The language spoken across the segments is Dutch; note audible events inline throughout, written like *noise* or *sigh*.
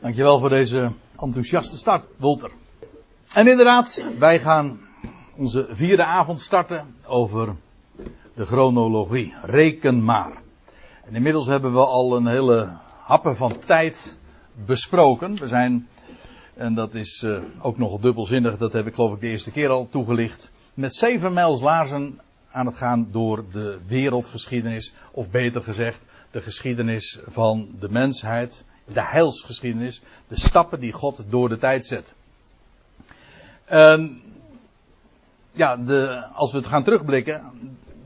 Dankjewel voor deze enthousiaste start, Wolter. En inderdaad, wij gaan onze vierde avond starten over de chronologie. Reken maar. En inmiddels hebben we al een hele happen van tijd besproken. We zijn, en dat is uh, ook nog dubbelzinnig, dat heb ik geloof ik de eerste keer al toegelicht, met zeven mijls laarzen aan het gaan door de wereldgeschiedenis, of beter gezegd, de geschiedenis van de mensheid, de heilsgeschiedenis, de stappen die God door de tijd zet. Um, ja, de, als we het gaan terugblikken,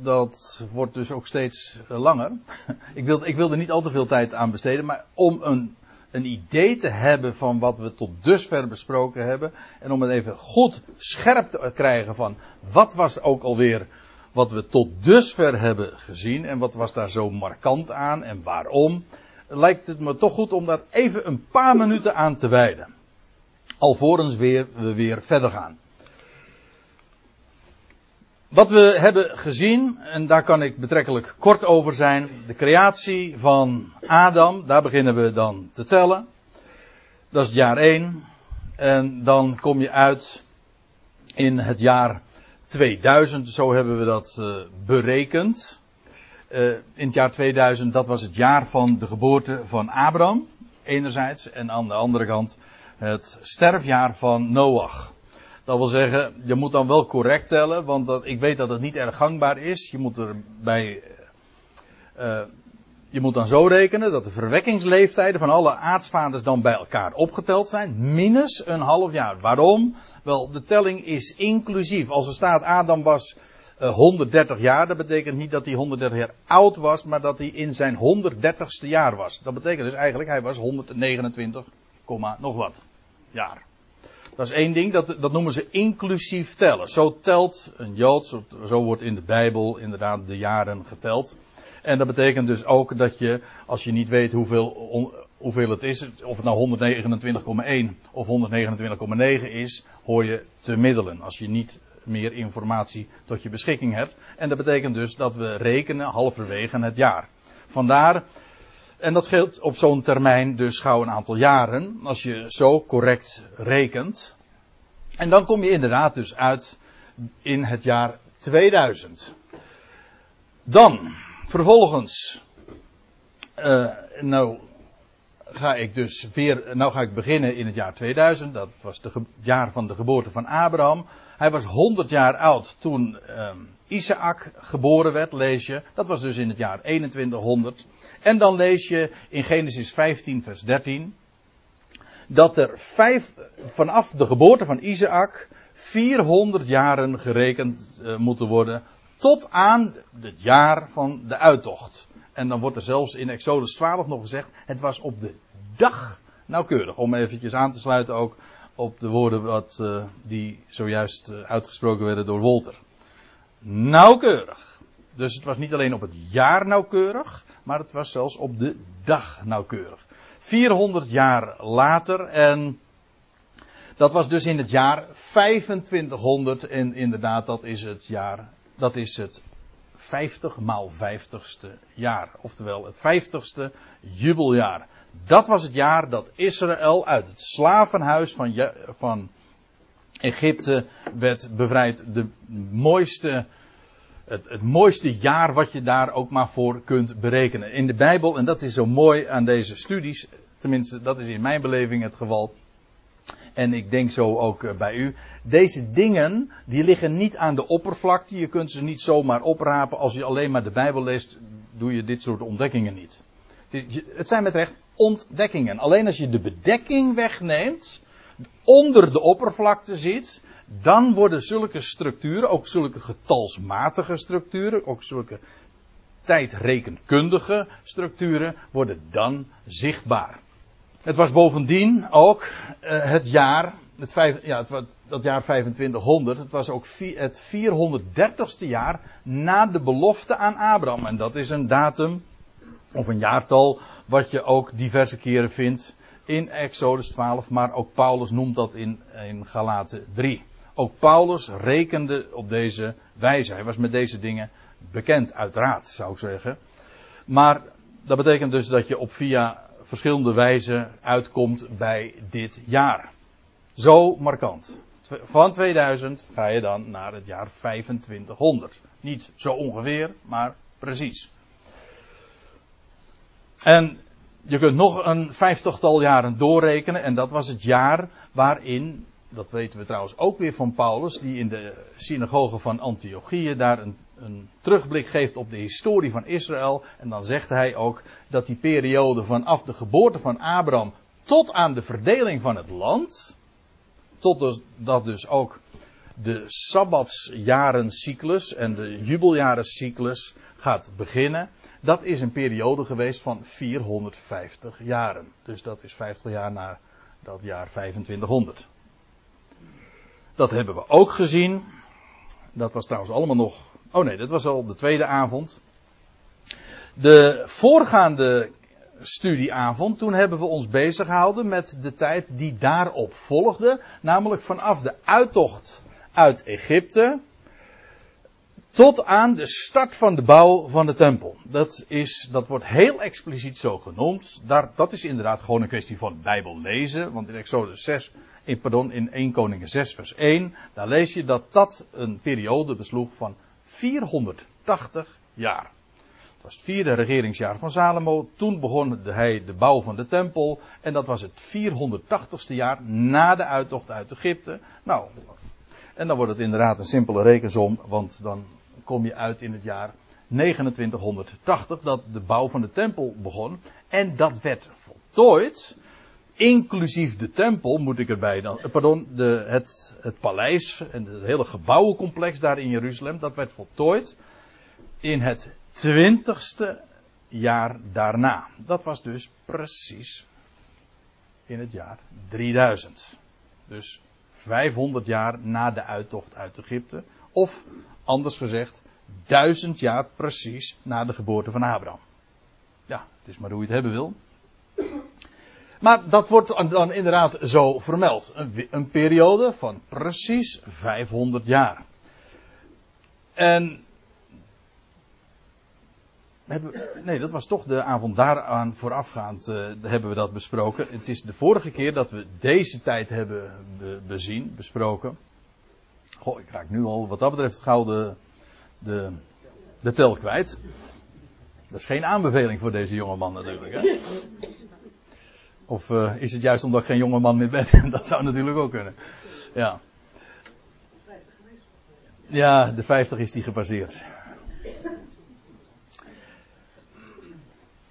dat wordt dus ook steeds langer. *laughs* ik, wil, ik er niet al te veel tijd aan besteden, maar om een, een idee te hebben van wat we tot dusver besproken hebben. En om het even goed scherp te krijgen van wat was ook alweer wat we tot dusver hebben gezien. En wat was daar zo markant aan en waarom. Lijkt het me toch goed om daar even een paar minuten aan te wijden. Alvorens weer, we weer verder gaan. Wat we hebben gezien, en daar kan ik betrekkelijk kort over zijn, de creatie van Adam, daar beginnen we dan te tellen. Dat is het jaar 1. En dan kom je uit in het jaar 2000, zo hebben we dat uh, berekend. Uh, in het jaar 2000, dat was het jaar van de geboorte van Abraham, enerzijds, en aan de andere kant het sterfjaar van Noach. Dat wil zeggen, je moet dan wel correct tellen, want ik weet dat het niet erg gangbaar is. Je moet erbij. Uh, je moet dan zo rekenen dat de verwekkingsleeftijden van alle aartsvaders dan bij elkaar opgeteld zijn. Minus een half jaar. Waarom? Wel, de telling is inclusief. Als er staat Adam was 130 jaar, dat betekent niet dat hij 130 jaar oud was, maar dat hij in zijn 130ste jaar was. Dat betekent dus eigenlijk hij was 129, nog wat jaar. Dat is één ding, dat, dat noemen ze inclusief tellen. Zo telt een Jood, zo, wordt in de Bijbel inderdaad de jaren geteld. En dat betekent dus ook dat je, als je niet weet hoeveel, hoeveel het is, of het nou 129,1 of 129,9 is, hoor je te middelen. Als je niet meer informatie tot je beschikking hebt. En dat betekent dus dat we rekenen halverwege het jaar. Vandaar en dat scheelt op zo'n termijn dus gauw een aantal jaren, als je zo correct rekent. En dan kom je inderdaad dus uit in het jaar 2000. Dan, vervolgens, uh, nou ga ik dus weer, nou ga ik beginnen in het jaar 2000. Dat was het jaar van de geboorte van Abraham. Hij was 100 jaar oud toen um, Isaac geboren werd, lees je. Dat was dus in het jaar 2100. En dan lees je in Genesis 15, vers 13. Dat er vijf, vanaf de geboorte van Isaac 400 jaren gerekend uh, moeten worden. Tot aan het jaar van de uittocht. En dan wordt er zelfs in Exodus 12 nog gezegd: het was op de dag nauwkeurig. Om eventjes aan te sluiten ook op de woorden wat, uh, die zojuist uh, uitgesproken werden door Wolter. Nauwkeurig. Dus het was niet alleen op het jaar nauwkeurig, maar het was zelfs op de dag nauwkeurig. 400 jaar later en dat was dus in het jaar 2500 en inderdaad dat is het jaar, dat is het 50 maal 50ste jaar. Oftewel het 50ste jubeljaar. Dat was het jaar dat Israël uit het slavenhuis van, van Egypte werd bevrijd. De mooiste, het, het, mooiste jaar wat je daar ook maar voor kunt berekenen. In de Bijbel, en dat is zo mooi aan deze studies, tenminste dat is in mijn beleving het geval. En ik denk zo ook eh, bij u. Deze dingen, die liggen niet aan de oppervlakte. Je kunt ze niet zomaar oprapen. Als je alleen maar de Bijbel leest, doe je dit soort ontdekkingen niet. Het zijn met recht ontdekkingen. Alleen als je de bedekking wegneemt, onder de oppervlakte zit, dan worden zulke structuren, ook zulke getalsmatige structuren, ook zulke tijdrekenkundige structuren, worden dan zichtbaar. Het was bovendien ook uh, het jaar, het vijf, ja, het, dat jaar 2500, het was ook het 430ste jaar na de belofte aan Abraham. En dat is een datum, of een jaartal, wat je ook diverse keren vindt in Exodus 12, maar ook Paulus noemt dat in, in Galaten 3. Ook Paulus rekende op deze wijze. Hij was met deze dingen bekend, uiteraard, zou ik zeggen. Maar dat betekent dus dat je op via verschillende wijzen uitkomt bij dit jaar. Zo markant. Van 2000 ga je dan naar het jaar 2500. Niet zo ongeveer, maar precies. En je kunt nog een vijftigtal jaren doorrekenen. En dat was het jaar waarin, dat weten we trouwens ook weer van Paulus, die in de synagoge van Antiochië daar een, een terugblik geeft op de historie van Israël. En dan zegt hij ook dat die periode vanaf de geboorte van Abraham tot aan de verdeling van het land, tot dus, dat dus ook de Sabbatsjarencyclus en de jubeljarencyclus gaat beginnen. Dat is een periode geweest van 450 jaren. Dus dat is 50 jaar na dat jaar 2500. Dat hebben we ook gezien. Dat was trouwens allemaal nog. Oh nee, dat was al de tweede avond. De voorgaande studieavond, toen hebben we ons bezig gehouden met de tijd die daarop volgde. Namelijk vanaf de uittocht uit Egypte tot aan de start van de bouw van de tempel. Dat, is, dat wordt heel expliciet zo genoemd. Daar, dat is inderdaad gewoon een kwestie van Bijbel lezen. Want in Exodus 6, in, pardon, in 1 Koningen 6 vers 1, daar lees je dat dat een periode besloeg van 480 jaar. Het was het vierde regeringsjaar van Salomo. Toen begon hij de bouw van de tempel. En dat was het 480ste jaar na de uittocht uit Egypte. Nou, en dan wordt het inderdaad een simpele rekensom. Want dan kom je uit in het jaar 2980 dat de bouw van de tempel begon. En dat werd voltooid. Inclusief de tempel moet ik erbij dan. Eh, pardon, de, het, het paleis en het hele gebouwencomplex daar in Jeruzalem. Dat werd voltooid in het twintigste jaar daarna. Dat was dus precies in het jaar 3000. Dus 500 jaar na de uittocht uit Egypte. Of Anders gezegd, duizend jaar precies na de geboorte van Abraham. Ja, het is maar hoe je het hebben wil. Maar dat wordt dan inderdaad zo vermeld. Een, periode van precies 500 jaar. En. Nee, dat was toch de avond daaraan voorafgaand uh, hebben we dat besproken. Het is de vorige keer dat we deze tijd hebben bezien, besproken. Goh, ik raak nu al wat dat betreft gauw de, de, de tel kwijt. Dat is geen aanbeveling voor deze jonge man natuurlijk. Hè? Of uh, is het juist omdat ik geen jonge man meer ben? *laughs* dat zou natuurlijk ook kunnen. Ja. Ja, de 50 is die gepasseerd.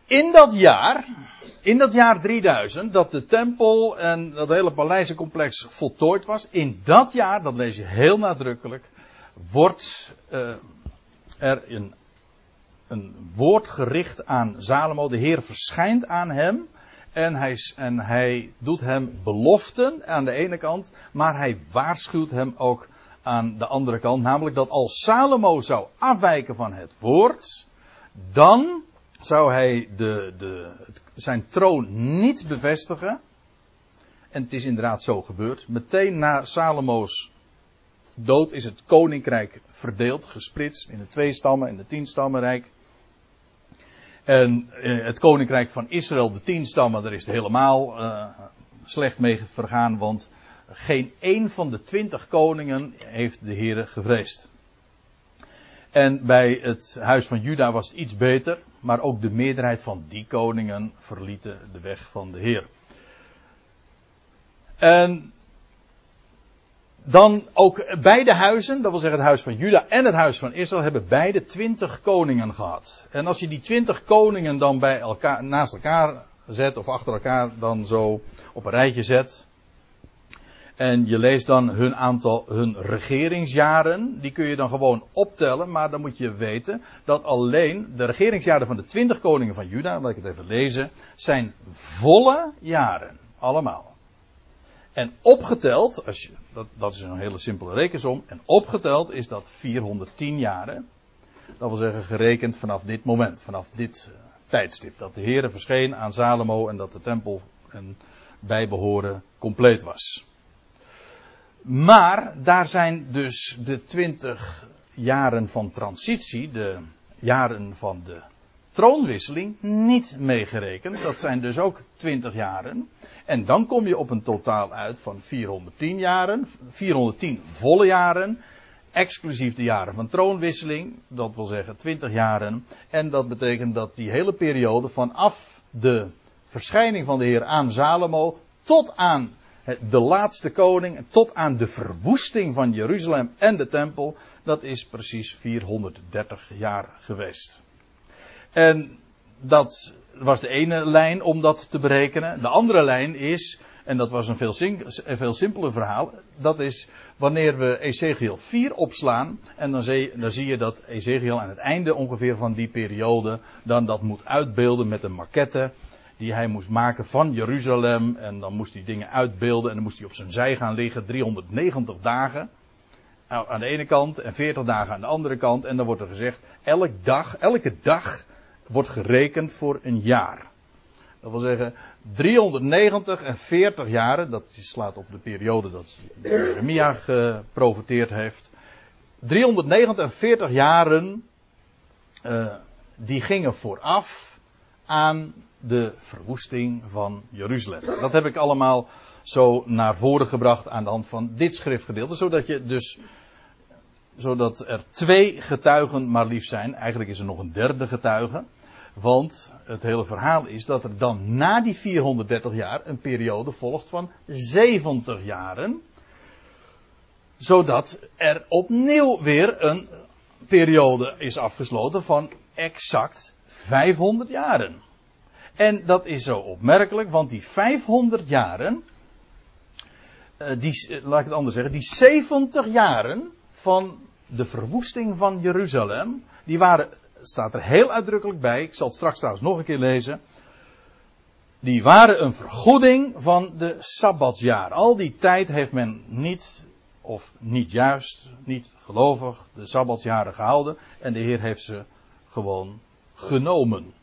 In dat jaar in dat jaar 3000, dat de tempel en dat hele paleizencomplex voltooid was, in dat jaar, dat lees je heel nadrukkelijk, wordt uh, er een, een woord gericht aan Salomo. De Heer verschijnt aan hem en hij, en hij doet hem beloften aan de ene kant, maar hij waarschuwt hem ook aan de andere kant. Namelijk dat als Salomo zou afwijken van het woord, dan zou hij de, de, zijn troon niet bevestigen. En het is inderdaad zo gebeurd. Meteen na Salomo's dood is het koninkrijk verdeeld, gesplitst in de twee stammen, in de tien stammenrijk. En eh, het koninkrijk van Israël, de tien stammen, daar is het helemaal uh, slecht mee vergaan, want geen één van de twintig koningen heeft de Heere gevreesd. En bij het huis van Juda was het iets beter, maar ook de meerderheid van die koningen verlieten de weg van de Heer. En dan ook beide huizen, dat wil zeggen het huis van Juda en het huis van Israël, hebben beide twintig koningen gehad. En als je die twintig koningen dan bij elkaar, naast elkaar zet, of achter elkaar dan zo op een rijtje zet, en je leest dan hun aantal, hun regeringsjaren. Die kun je dan gewoon optellen. Maar dan moet je weten dat alleen de regeringsjaren van de twintig koningen van Juda, laat ik het even lezen, zijn volle jaren. Allemaal. En opgeteld, als je, dat, dat is een hele simpele rekensom. En opgeteld is dat 410 jaren. Dat wil zeggen gerekend vanaf dit moment, vanaf dit uh, tijdstip. Dat de Heer verscheen aan Salomo en dat de tempel en bijbehoren compleet was. Maar daar zijn dus de twintig jaren van transitie, de jaren van de troonwisseling niet meegerekend. Dat zijn dus ook 20 jaren. En dan kom je op een totaal uit van 410 jaren, 410 volle jaren, exclusief de jaren van troonwisseling, dat wil zeggen 20 jaren. En dat betekent dat die hele periode vanaf de verschijning van de Heer aan Salomo tot aan de laatste koning, tot aan de verwoesting van Jeruzalem en de tempel, dat is precies 430 jaar geweest. En dat was de ene lijn om dat te berekenen. De andere lijn is, en dat was een veel, veel simpeler verhaal, dat is wanneer we Ezekiel 4 opslaan, en dan zie, dan zie je dat Ezekiel aan het einde ongeveer van die periode dan dat moet uitbeelden met een maquette die hij moest maken van Jeruzalem. En dan moest hij dingen uitbeelden en dan moest hij op zijn zij gaan liggen, 390 dagen aan de ene kant en 40 dagen aan de andere kant. En dan wordt er gezegd, elk dag, elke dag wordt gerekend voor een jaar. Dat wil zeggen, 390 en 40 jaren, dat slaat op de periode dat Jeremia geprofiteerd heeft. 349 jaren, uh, die gingen vooraf aan de verwoesting van Jeruzalem. Dat heb ik allemaal zo naar voren gebracht aan de hand van dit schriftgedeelte, zodat je dus zodat er twee getuigen maar liefst zijn. Eigenlijk is er nog een derde getuige. Want het hele verhaal is dat er dan na die 430 jaar een periode volgt van 70 jaren. Zodat er opnieuw weer een periode is afgesloten van exact 500 jaren. En dat is zo opmerkelijk, want die 500 jaren, eh, die, laat ik het anders zeggen, die 70 jaren van de verwoesting van Jeruzalem, die waren staat er heel uitdrukkelijk bij. Ik zal het straks trouwens nog een keer lezen. Die waren een vergoeding van de Sabbatsjaar. Al die tijd heeft men niet, of niet juist, niet gelovig, de Sabbatsjaren gehouden. En de Heer heeft ze gewoon genomen.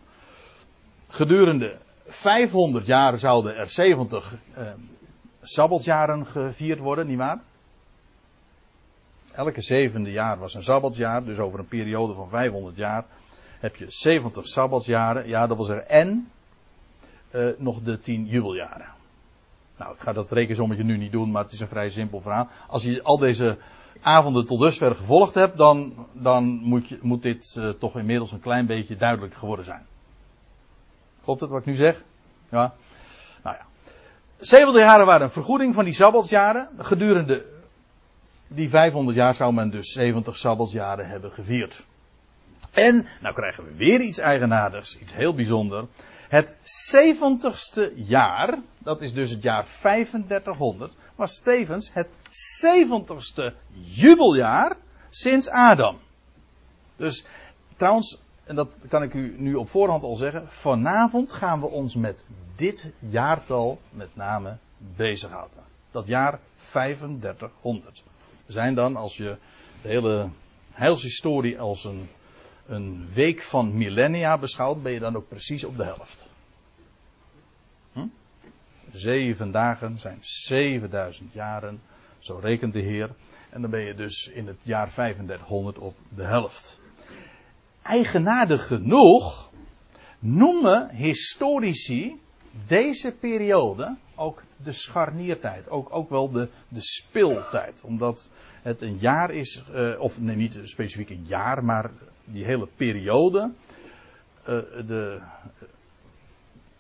Gedurende 500 jaar zouden er 70 eh, Sabbatsjaren gevierd worden, nietwaar? Elke zevende jaar was een sabbatsjaar, dus over een periode van 500 jaar heb je 70 sabbatsjaren. Ja, dat wil zeggen en uh, nog de 10 jubeljaren. Nou, ik ga dat rekensommetje nu niet doen, maar het is een vrij simpel verhaal. Als je al deze avonden tot dusver gevolgd hebt, dan, dan moet, je, moet dit uh, toch inmiddels een klein beetje duidelijk geworden zijn. Klopt het wat ik nu zeg? Ja. Nou ja. 70 jaren waren een vergoeding van die sabbatsjaren. Gedurende die 500 jaar zou men dus 70 sabbatsjaren hebben gevierd. En, nou krijgen we weer iets eigenaardigs, iets heel bijzonders. Het 70ste jaar, dat is dus het jaar 3500, was tevens het 70ste jubeljaar sinds Adam. Dus trouwens, en dat kan ik u nu op voorhand al zeggen, vanavond gaan we ons met dit jaartal met name bezighouden. Dat jaar 3500 zijn dan, als je de hele heilshistorie als een, een week van millennia beschouwt, ben je dan ook precies op de helft. Hm? Zeven dagen zijn 7000 jaren, zo rekent de Heer. En dan ben je dus in het jaar 3500 op de helft. Eigenaardig genoeg noemen historici deze periode ook de scharniertijd. Ook, ook wel de, de speeltijd. Omdat het een jaar is, uh, of nee, niet specifiek een jaar, maar die hele periode. Uh, de,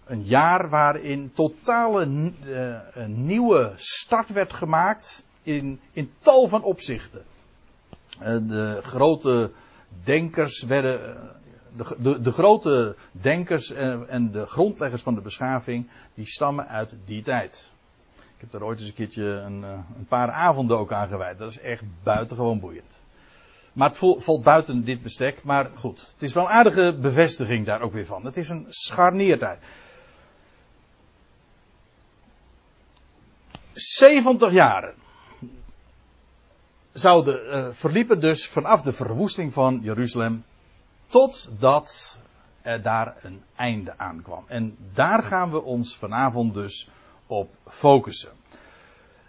een jaar waarin totale uh, nieuwe start werd gemaakt in, in tal van opzichten. de grote denkers werden de, de, de, grote denkers en, en, de grondleggers van de beschaving, die stammen uit die tijd. Ik heb daar ooit eens een keertje een, eh, een paar avonden ook aan gewijd. Dat is echt buitengewoon boeiend. Maar het valt buiten dit bestek. Maar goed, het is wel een aardige bevestiging daar ook weer van. Het is een scharniertijd. 70 jaren zouden uh, verliepen dus vanaf de verwoesting van Jeruzalem Totdat er daar een einde aan kwam. En daar gaan we ons vanavond dus op focussen.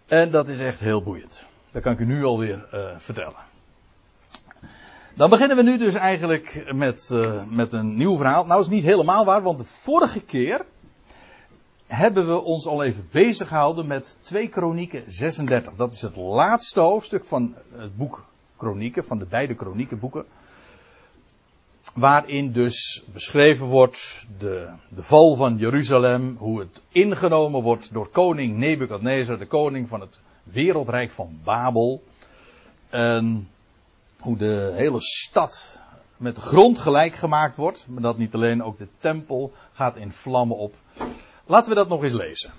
En dat is echt heel boeiend. Dat kan ik u nu alweer uh, vertellen. Dan beginnen we nu dus eigenlijk met, uh, met een nieuw verhaal. Nou is niet helemaal waar, want de vorige keer hebben we ons al even bezig gehouden met 2 Kronieken 36. Dat is het laatste hoofdstuk van het boek Kronieken, van de beide Kroniekenboeken. Waarin dus beschreven wordt de, de val van Jeruzalem, hoe het ingenomen wordt door koning Nebukadnezar, de koning van het wereldrijk van Babel. En hoe de hele stad met de grond gelijk gemaakt wordt. Maar dat niet alleen, ook de tempel gaat in vlammen op. Laten we dat nog eens lezen.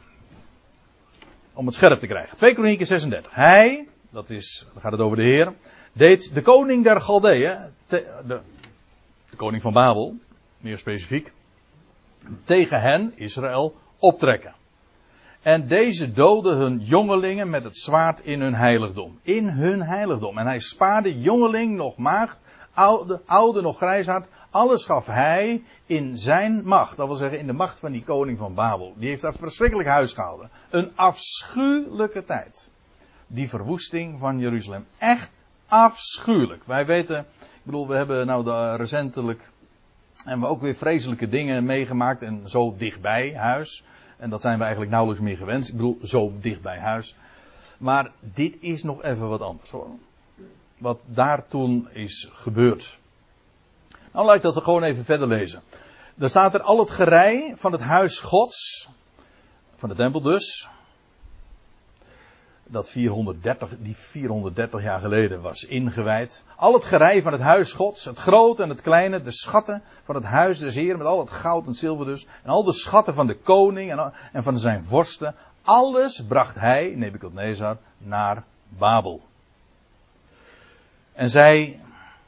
Om het scherp te krijgen. 2 Kronieken 36. Hij, dat is, dan gaat het over de Heer, deed de koning der Galdeeën, de, koning van Babel, meer specifiek, tegen hen, Israël, optrekken. En deze doden hun jongelingen met het zwaard in hun heiligdom. In hun heiligdom. En hij spaarde jongeling nog maagd, oude, oude nog grijshaard. Alles gaf hij in zijn macht. Dat wil zeggen in de macht van die koning van Babel. Die heeft daar verschrikkelijk huis gehouden. Een afschuwelijke tijd. Die verwoesting van Jeruzalem. Echt afschuwelijk. Wij weten, bedoel, we hebben nou recentelijk. En we ook weer vreselijke dingen meegemaakt. En zo dichtbij huis. En dat zijn we eigenlijk nauwelijks meer gewend. Ik bedoel, zo dicht bij huis. Maar dit is nog even wat anders hoor. Wat daar toen is gebeurd. Nou, laat ik dat er gewoon even verder lezen. Daar staat er al het gerei van het huis Gods. Van de tempel dus. Dat 430, die 430 jaar geleden was ingewijd. Al het gerei van het huis Gods. Het grote en het kleine. De schatten van het huis des Heeren. Met al het goud en zilver dus. En al de schatten van de koning en, en van zijn vorsten. Alles bracht hij, Nebuchadnezzar, naar Babel. En zij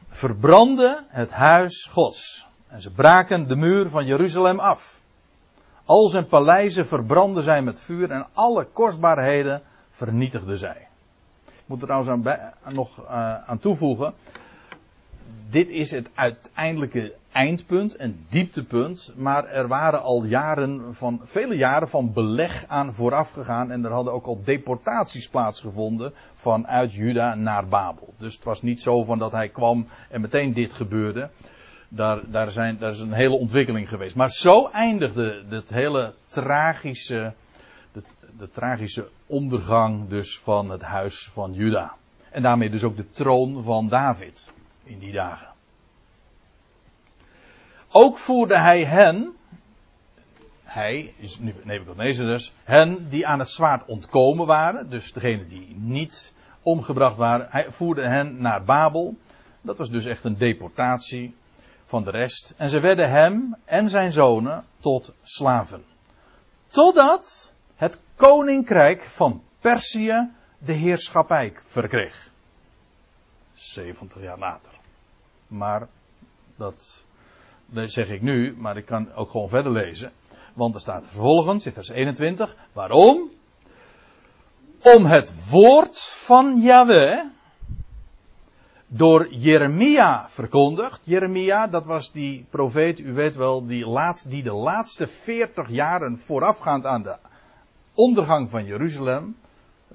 verbrandden het huis Gods. En ze braken de muur van Jeruzalem af. Al zijn paleizen verbrandden zij met vuur en alle kostbaarheden vernietigden zij. Ik moet er trouwens aan, nog uh, aan toevoegen. Dit is het uiteindelijke eindpunt en dieptepunt. Maar er waren al jaren van, vele jaren van beleg aan vooraf gegaan. En er hadden ook al deportaties plaatsgevonden vanuit Juda naar Babel. Dus het was niet zo van dat hij kwam en meteen dit gebeurde. Daar, daar, zijn, daar is een hele ontwikkeling geweest. Maar zo eindigde het hele tragische, de, de tragische ondergang dus van het huis van Juda. En daarmee dus ook de troon van David in die dagen. Ook voerde hij hen, hij is nu Nebuchadnezzar dus, hen die aan het zwaard ontkomen waren, dus degene die niet omgebracht waren, hij voerde hen naar Babel. Dat was dus echt een deportatie van de rest. En ze werden hem en zijn zonen tot slaven. Totdat koninkrijk van Perzië de heerschappij verkreeg. 70 jaar later. Maar dat zeg ik nu, maar ik kan ook gewoon verder lezen. Want er staat vervolgens in vers 21. Waarom? Om het woord van Yahweh door Jeremia verkondigd. Jeremia, dat was die profeet, u weet wel, die, laat, die de laatste 40 jaren voorafgaand aan de ondergang van Jeruzalem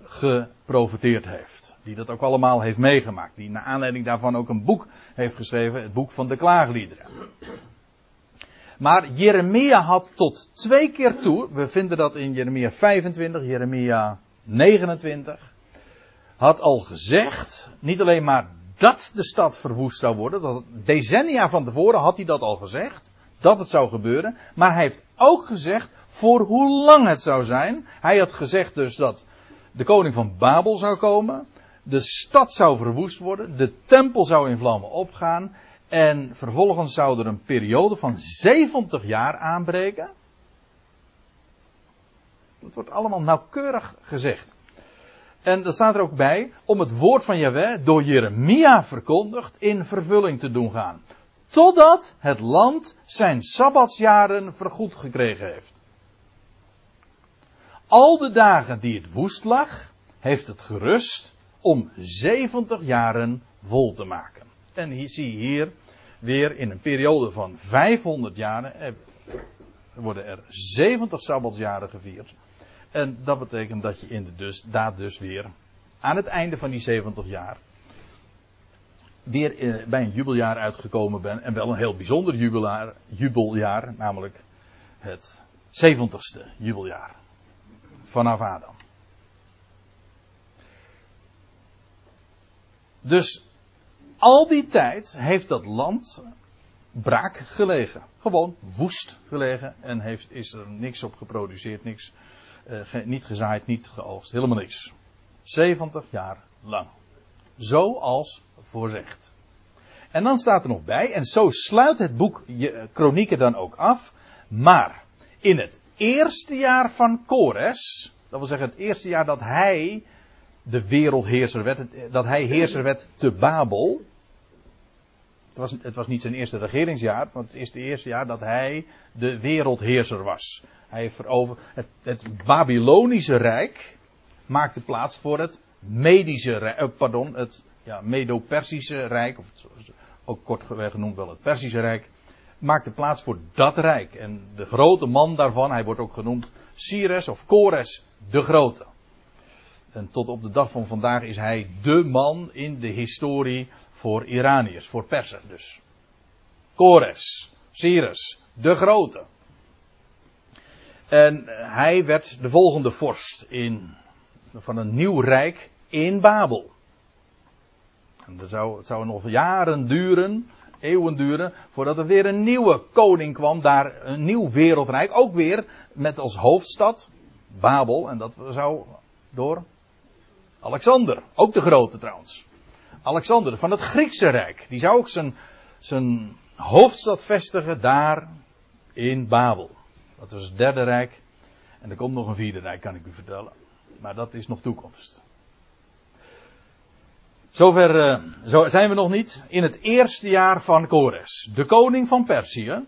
geprofeteerd heeft. Die dat ook allemaal heeft meegemaakt. Die naar aanleiding daarvan ook een boek heeft geschreven, het boek van de klaagliederen. Maar Jeremia had tot twee keer toe, we vinden dat in Jeremia 25, Jeremia 29, had al gezegd, niet alleen maar dat de stad verwoest zou worden, dat decennia van tevoren had hij dat al gezegd, dat het zou gebeuren, maar hij heeft ook gezegd voor hoe lang het zou zijn. Hij had gezegd dus dat de koning van Babel zou komen, de stad zou verwoest worden, de tempel zou in vlammen opgaan en vervolgens zou er een periode van 70 jaar aanbreken. Dat wordt allemaal nauwkeurig gezegd. En dat staat er ook bij, om het woord van Yahweh door Jeremia verkondigd in vervulling te doen gaan. Totdat het land zijn sabbatsjaren vergoed gekregen heeft. Al de dagen die het woest lag, heeft het gerust om 70 jaren vol te maken. En hier zie je hier weer in een periode van 500 jaren. Er worden er 70 sabbatsjaren gevierd. En dat betekent dat je inderdaad dus weer aan het einde van die 70 jaar weer eh, bij een jubeljaar uitgekomen ben. En wel een heel bijzonder jubeljaar, jubeljaar namelijk het 70ste jubeljaar vanaf Adam. Dus al die tijd heeft dat land braak gelegen. Gewoon woest gelegen en heeft, is er niks op geproduceerd, niks, ge, niet gezaaid, niet geoogst, helemaal niks. 70 jaar lang. Zoals voorzegd. En dan staat er nog bij, en zo sluit het boek eh, Kronieken dan ook af, maar in het eerste jaar van Kores, dat wil zeggen het eerste jaar dat hij de wereldheerser werd, dat hij heerser werd te Babel. Het was, het was niet zijn eerste regeringsjaar, want het is het eerste jaar dat hij de wereldheerser was. Hij verover, het, het Babylonische Rijk maakte plaats voor het Medische Rijk, eh, pardon, het ja, Medo-Persische Rijk, of ook kort genoemd wel het Persische Rijk, maakte plaats voor dat rijk. En de grote man daarvan, hij wordt ook genoemd Cyrus of Kores de Grote. En tot op de dag van vandaag is hij de man in de historie voor Iraniërs, voor Persen dus. Kores, Cyrus, de Grote. En hij werd de volgende vorst in, van een nieuw rijk in Babel. En dat zou, het zou nog jaren duren, eeuwen duren, voordat er weer een nieuwe koning kwam, daar een nieuw wereldrijk, ook weer met als hoofdstad Babel. En dat zou door Alexander, ook de grote trouwens. Alexander van het Griekse Rijk. Die zou ook zijn, zijn hoofdstad vestigen daar in Babel. Dat was het derde rijk. En er komt nog een vierde rijk, kan ik u vertellen. Maar dat is nog toekomst. Zover uh, zo zijn we nog niet. In het eerste jaar van Kores, de koning van Perzië,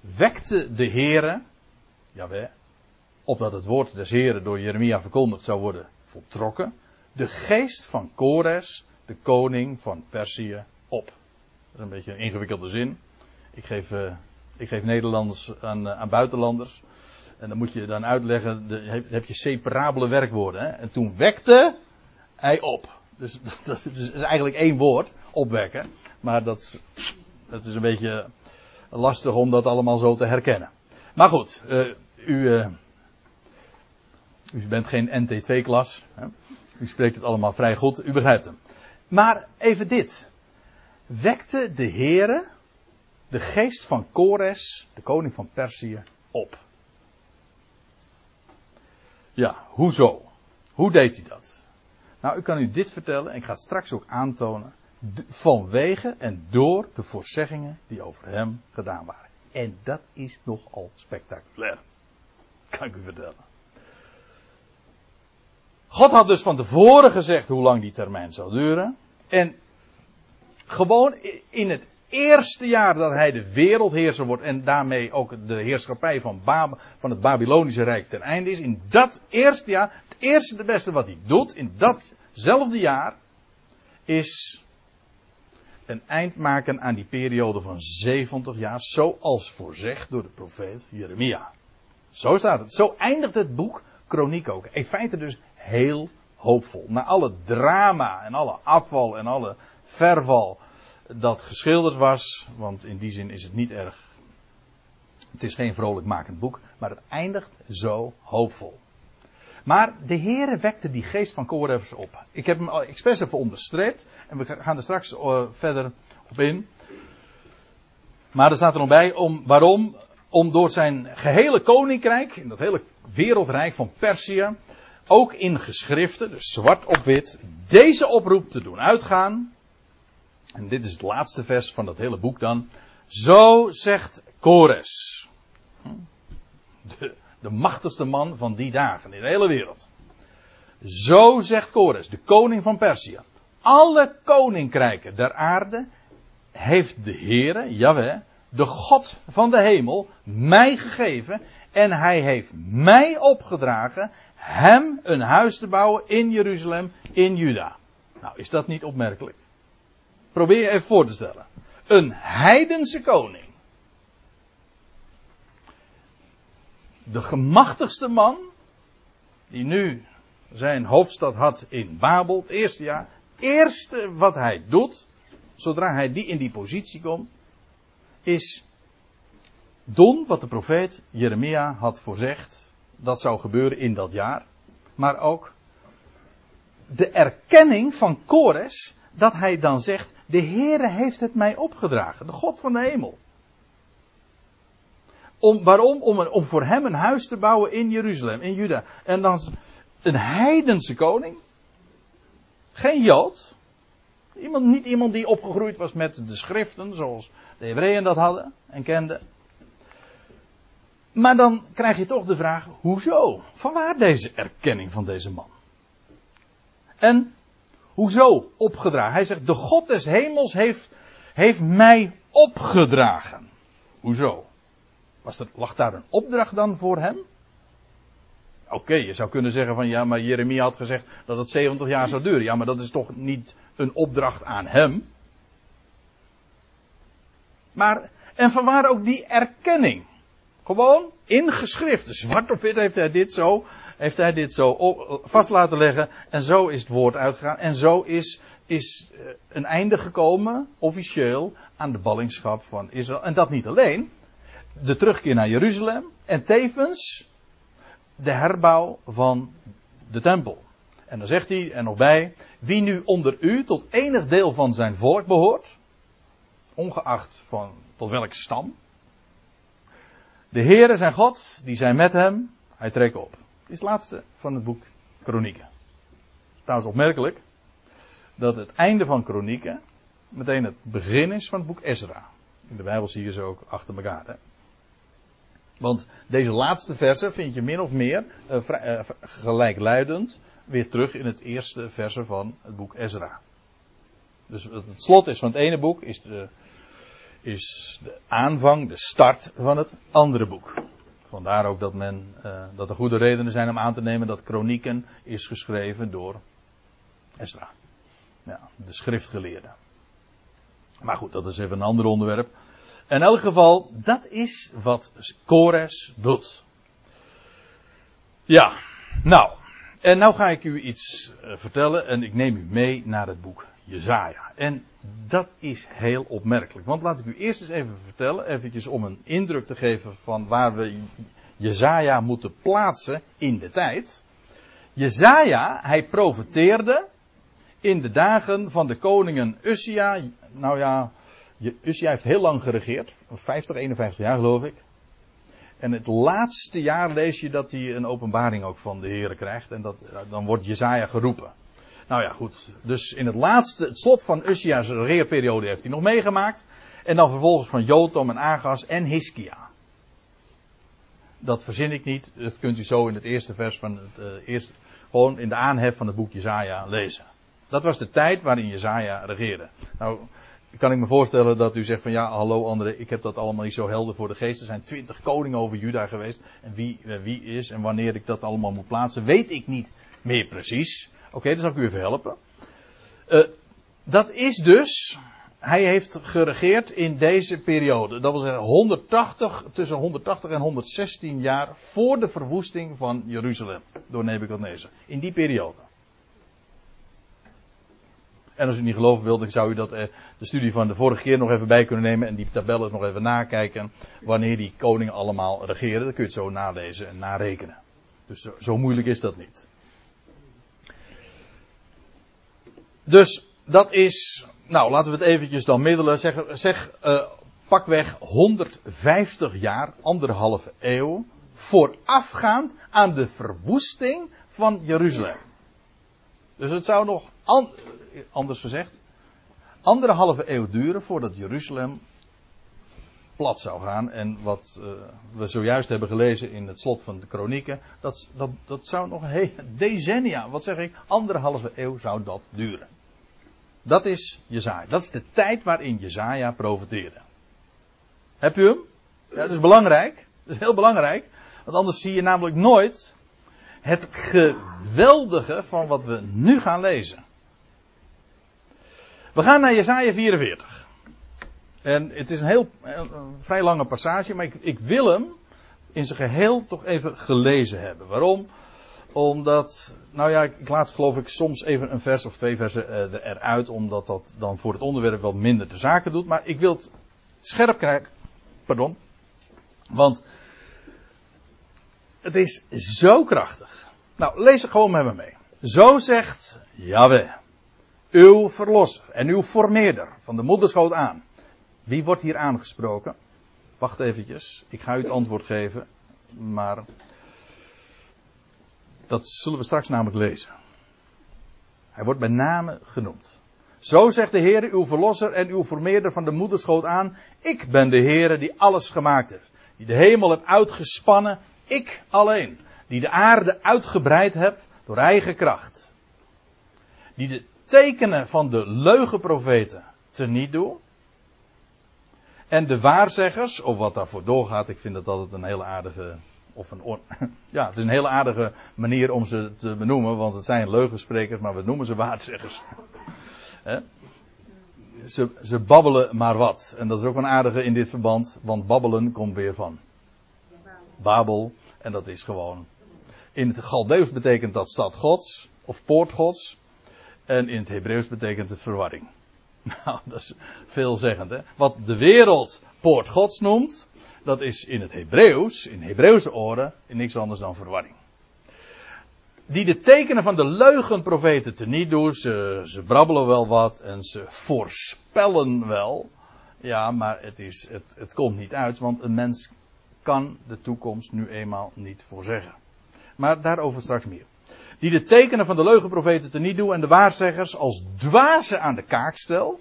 wekte de Heere, jawel, opdat het woord des Heren door Jeremia verkondigd zou worden voltrokken, de geest van Kores, de koning van Perzië, op. Dat is een beetje een ingewikkelde zin. Ik geef, uh, ik geef Nederlanders aan, uh, aan, buitenlanders. En dan moet je dan uitleggen, heb, heb, je separabele werkwoorden. Hè? En toen wekte hij op. Dus *laughs* dat, is eigenlijk één woord, opwekken. Maar dat, dat is een beetje lastig om dat allemaal zo te herkennen. Maar goed, uh, u, u bent geen NT2-klas. U spreekt het allemaal vrij goed, u begrijpt hem. Maar even dit. Wekte de Heere de geest van Kores, de koning van Perzië, op. Ja, hoezo? Hoe deed hij dat? Nou, ik kan u dit vertellen en ik ga het straks ook aantonen. Vanwege en door de voorzeggingen die over hem gedaan waren. En dat is nogal spectaculair. Kan ik u vertellen. God had dus van tevoren gezegd hoe lang die termijn zou duren. En gewoon in het eerste jaar dat hij de wereldheerser wordt en daarmee ook de heerschappij van, Bab van het Babylonische Rijk ten einde is. In dat eerste jaar, eerste de beste wat hij doet in datzelfde jaar, is een eind maken aan die periode van 70 jaar, zoals voorzegd door de profeet Jeremia. Zo staat het. Zo eindigt het boek Kroniek ook. In feite dus heel hoopvol. Na alle drama en alle afval en alle verval dat geschilderd was, want in die zin is het niet erg. Het is geen vrolijk makend boek, maar het eindigt zo hoopvol. Maar de Heere wekte die geest van Korevers op. Ik heb hem al expres even onderstreept en we gaan er straks uh, verder op in. Maar er staat er nog bij om, waarom? Om door zijn gehele koninkrijk, in dat hele wereldrijk van Perzië, ook in geschriften, dus zwart op wit, deze oproep te doen uitgaan. En dit is het laatste vers van dat hele boek dan. Zo zegt Kores. De, de machtigste man van die dagen in de hele wereld. Zo zegt Kores, de koning van Perzië. Alle koninkrijken der aarde heeft de Heere, Jaweh, de God van de hemel, mij gegeven. En hij heeft mij opgedragen hem een huis te bouwen in Jeruzalem, in Juda. Nou, is dat niet opmerkelijk? Probeer je even voor te stellen. Een heidense koning. De gemachtigste man, die nu zijn hoofdstad had in Babel, het eerste jaar. Het eerste wat hij doet, zodra hij die in die positie komt, is doen wat de profeet Jeremia had voorzegd. Dat zou gebeuren in dat jaar. Maar ook de erkenning van Kores dat hij dan zegt, de Heere heeft het mij opgedragen, de God van de hemel. Om, waarom? Om, om voor hem een huis te bouwen in Jeruzalem, in Juda. En dan een heidense koning. Geen Jood. Iemand, niet iemand die opgegroeid was met de schriften, zoals de Hebreeën dat hadden en kenden. Maar dan krijg je toch de vraag, hoezo? Vanwaar deze erkenning van deze man? En hoezo opgedragen? Hij zegt, de God des hemels heeft, heeft mij opgedragen. Hoezo? Was er, lag daar een opdracht dan voor hem? Oké, je zou kunnen zeggen van ja, maar Jeremia had gezegd dat het 70 jaar zou duren. Ja, maar dat is toch niet een opdracht aan hem? Maar, en vanwaar ook die erkenning? Gewoon ingeschreven, zwart op wit heeft hij dit zo, heeft hij dit zo vast laten leggen. En zo is het woord uitgegaan. En zo is, is eh, een einde gekomen, officieel, aan de ballingschap van Israël. En dat niet alleen. De terugkeer naar Jeruzalem. En tevens de herbouw van de tempel. En dan zegt hij er nog bij, wie nu onder u tot enig deel van zijn volk behoort, ongeacht van tot welke stam, de Heere zijn God, die zijn met hem, hij trekt op. Dit is het laatste van het boek Kronieken. Trouwens opmerkelijk dat het einde van Kronieken meteen het begin is van het boek Ezra. In de Bijbel zie je ze ook achter elkaar. Hè? Want deze laatste versen vind je min of meer uh, gelijkluidend weer terug in het eerste versen van het boek Ezra. Dus het slot is van het ene boek is de, is de aanvang, de start van het andere boek. Vandaar ook dat, men, uh, dat er goede redenen zijn om aan te nemen dat Kronieken is geschreven door Ezra. De schriftgeleerde. Maar goed, dat is even een ander onderwerp. In elk geval, dat is wat Kores doet. Ja, nou. En nou ga ik u iets uh, vertellen en ik neem u mee naar het boek Jezaja. En dat is heel opmerkelijk. Want laat ik u eerst eens even vertellen, eventjes om een indruk te geven van waar we Jezaja moeten plaatsen in de tijd. Jezaja, hij profeteerde in de dagen van de koningen Ussia, nou ja, Ussia heeft heel lang geregeerd, 50, 51 jaar geloof ik. En het laatste jaar lees je dat hij een openbaring ook van de Heer krijgt. En dat, dan wordt Jezaja geroepen. Nou ja, goed. Dus in het laatste, het slot van Ussia's regeerperiode heeft hij nog meegemaakt. En dan vervolgens van Jotam en Agas en Hiskia. Dat verzin ik niet. Dat kunt u zo in het eerste vers van het uh, eerste, gewoon in de aanhef van het boek Jezaja lezen. Dat was de tijd waarin Jezaja regeerde. Nou, kan ik me voorstellen dat u zegt van ja, hallo André, ik heb dat allemaal niet zo helder voor de geest. Er zijn twintig koningen over Juda geweest. En wie, eh, wie is en wanneer ik dat allemaal moet plaatsen, weet ik niet meer precies. Oké, dan zal ik u even helpen. Uh, dat is dus, hij heeft geregeerd in deze periode. Dat wil zeggen 180, tussen 180 en 116 jaar voor de verwoesting van Jeruzalem door Nebuchadnezzar. In die periode. En als u niet geloven wilt, dan zou u dat, eh, de studie van de vorige keer nog even bij kunnen nemen. En die tabellen nog even nakijken. Wanneer die koningen allemaal regeren. Dan kun je het zo nalezen en narekenen. Dus zo, moeilijk is dat niet. Dus dat is, nou laten we het eventjes dan middelen. Zeg, zeg uh, pakweg 150 jaar, anderhalve eeuw. Voorafgaand aan de verwoesting van Jeruzalem. Dus het zou nog, an, anders gezegd, anderhalve eeuw duren voordat Jeruzalem plat zou gaan. En wat uh, we zojuist hebben gelezen in het slot van de kronieken, dat, dat, dat zou nog een decennia, wat zeg ik, anderhalve eeuw zou dat duren. Dat is Jezaja. Dat is de tijd waarin Jezaja profeteerde. Heb u hem? Dat is belangrijk. Dat is heel belangrijk. Want anders zie je namelijk nooit het geweldige van wat we nu gaan lezen. We gaan naar Jesaja 44. En het is een heel vrij lange passage, maar ik, ik wil hem in zijn geheel toch even gelezen hebben. Waarom? Omdat, nou ja, ik laat geloof ik soms even een vers of twee versen uh, eruit, omdat dat dan voor het onderwerp wat minder de zaken doet. Maar ik wil het scherp krijgen, pardon, want het is zo krachtig. Nou, lees het gewoon met me mee. Zo zegt Yahweh, uw verlosser en uw formeerder van de moederschoot aan. Wie wordt hier aangesproken? Wacht eventjes, ik ga u het antwoord geven, maar dat zullen we straks namelijk lezen. Hij wordt bij name genoemd. Zo zegt de Heer, uw verlosser en uw formeerder van de moederschoot aan. Ik ben de Heer die alles gemaakt heeft. Die de hemel heeft uitgespannen. Ik alleen. Die de aarde uitgebreid heb door eigen kracht. Die de tekenen van de leugenprofeten teniet doet. En de waarzeggers, of wat daarvoor doorgaat, ik vind dat altijd een hele aardige, of een, *laughs* ja, het is een hele aardige manier om ze te benoemen, want het zijn leugensprekers, maar we noemen ze waarzeggers. *laughs* ze, ze babbelen maar wat. En dat is ook een aardige in dit verband, want babbelen komt weer van Babel. En dat is gewoon. In het Galdeus betekent dat stad Gods, of poort Gods. En in het Hebreeuws betekent het verwarring. *laughs* Nou, dat is veelzeggend, hè? Wat de wereld poort Gods noemt, dat is in het Hebreeuws, in Hebreeuwse oren, niks anders dan verwarring. Die de tekenen van de leugenprofeten teniet doen, ze, ze brabbelen wel wat en ze voorspellen wel. Ja, maar het, is, het, het komt niet uit, want een mens kan de toekomst nu eenmaal niet voorzeggen. Maar daarover straks meer die de tekenen van de leugenprofeten teniet doen en de waarzeggers als dwazen aan de kaak stel.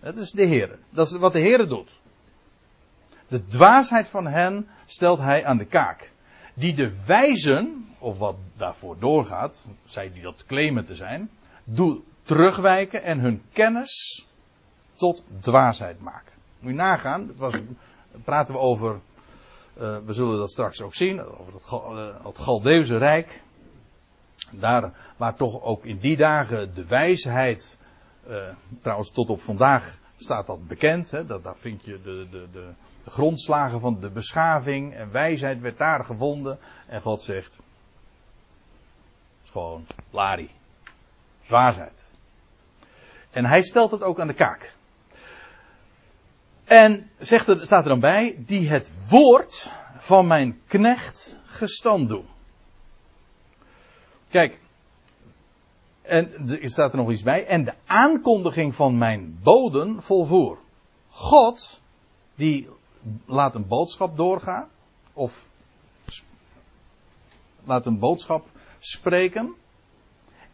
Dat is de Heer. Dat is wat de Heer doet. De dwaasheid van hen stelt hij aan de kaak. Die de wijzen, of wat daarvoor doorgaat, zij die dat claimen te zijn, doet terugwijken en hun kennis tot dwaasheid maken. Moet je nagaan, het was, praten we over, uh, we zullen dat straks ook zien, over het, uh, Rijk. Daar waar toch ook in die dagen de wijsheid, uh, trouwens tot op vandaag staat dat bekend, hè, dat, daar vind je de, de, de, grondslagen van de beschaving en wijsheid werd daar gevonden. En God zegt, is gewoon lari, dwaasheid. En hij stelt het ook aan de kaak. En zegt er, staat er dan bij, die het woord van mijn knecht gestand doen. Kijk, en er staat er nog iets bij. En de aankondiging van mijn boden volvoer. God, die laat een boodschap doorgaan. Of laat een boodschap spreken.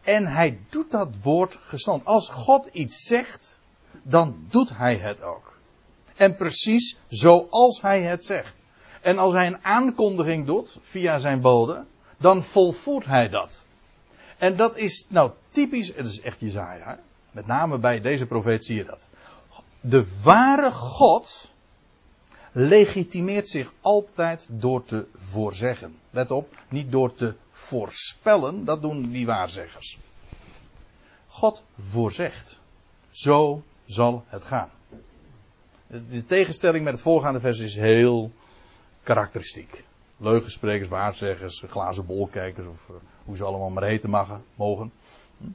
En hij doet dat woord gestand. Als God iets zegt, dan doet hij het ook. En precies zoals hij het zegt. En als hij een aankondiging doet via zijn bode, dan volvoert hij dat. En dat is nou typisch, het is echt Jezaja. Met name bij deze profeet zie je dat. De ware God legitimeert zich altijd door te voorzeggen. Let op, niet door te voorspellen, dat doen die waarzeggers. God voorzegt. Zo zal het gaan. De tegenstelling met het voorgaande vers is heel karakteristiek leugensprekers, waarzeggers, glazen bolkijkers of uh, hoe ze allemaal maar heten mogen. mogen. Hm?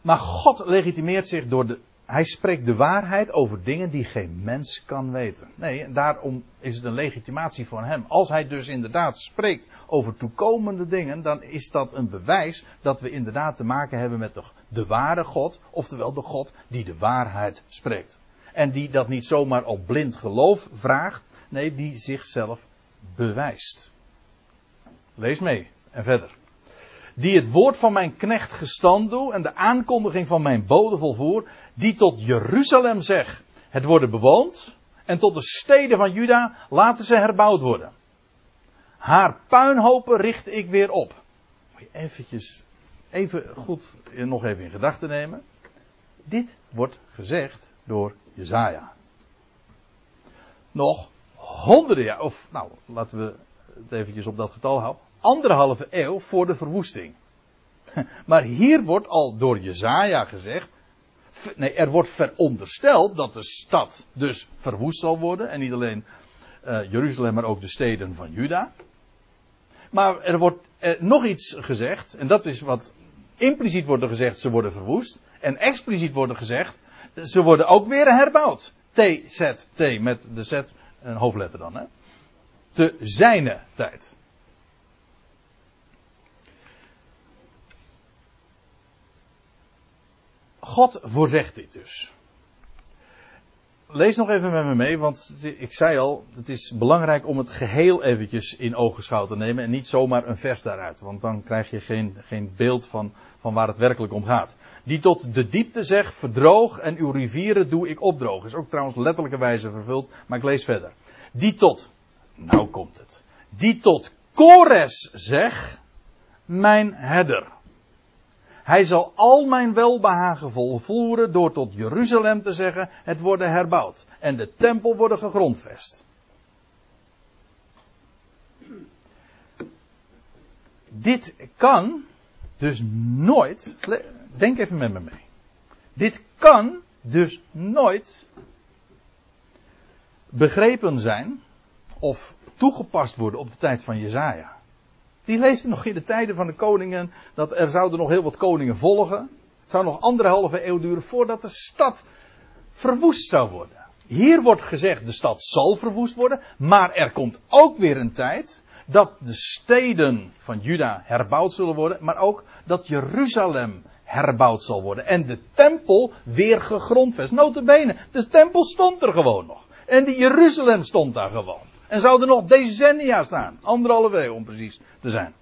Maar God legitimeert zich door de. Hij spreekt de waarheid over dingen die geen mens kan weten. Nee, daarom is het een legitimatie van hem. Als hij dus inderdaad spreekt over toekomende dingen, dan is dat een bewijs dat we inderdaad te maken hebben met de, de ware God, oftewel de God die de waarheid spreekt. En die dat niet zomaar op blind geloof vraagt, nee, die zichzelf bewijst. Lees mee en verder. Die het woord van mijn knecht gestand doe en de aankondiging van mijn bode volvoer, die tot Jeruzalem zegt, het worden bewoond, en tot de steden van Juda laten ze herbouwd worden. Haar puinhopen richt ik weer op. Moet je eventjes, even goed, nog even in gedachten nemen. Dit wordt gezegd door Jezaja. Nog honderden jaar, of nou, laten we het eventjes op dat getal houden, anderhalve eeuw voor de verwoesting. *laughs* Maar hier wordt al door Jezaja gezegd, nee, er wordt verondersteld dat de stad dus verwoest zal worden, en niet alleen uh, Jeruzalem, maar ook de steden van Juda. Maar er wordt eh, nog iets gezegd. En dat is wat impliciet wordt gezegd, ze worden verwoest. En expliciet wordt er gezegd, ze worden ook weer herbouwd. T, Z, T, met de Z, een hoofdletter dan. Hè? Te zijne tijd. God voorzegt dit dus. Lees nog even met me mee, want ik zei al, het is belangrijk om het geheel eventjes in ogenschouw te nemen en niet zomaar een vers daaruit, want dan krijg je geen, geen beeld van, van waar het werkelijk om gaat. Die tot de diepte zegt, verdroog en uw rivieren doe ik opdrogen. Is ook trouwens letterlijke wijze vervuld, maar ik lees verder. Die tot, nou komt het, die tot Kores zeg, mijn herder. Hij zal al mijn welbehagen volvoeren door tot Jeruzalem te zeggen: het worden herbouwd en de tempel worden gegrondvest. Dit kan dus nooit, denk even met me mee. Dit kan dus nooit begrepen zijn of toegepast worden op de tijd van Jezaja. Die leefde nog in de tijden van de koningen. Dat er zouden nog heel wat koningen volgen. Het zou nog anderhalve eeuw duren voordat de stad verwoest zou worden. Hier wordt gezegd de stad zal verwoest worden. Maar er komt ook weer een tijd dat de steden van Juda herbouwd zullen worden. Maar ook dat Jeruzalem herbouwd zal worden. En de tempel weer gegrondvest. Notabene, de tempel stond er gewoon nog. En die Jeruzalem stond daar gewoon. En zou er nog decennia staan. Anderhalve eeuw om precies te zijn.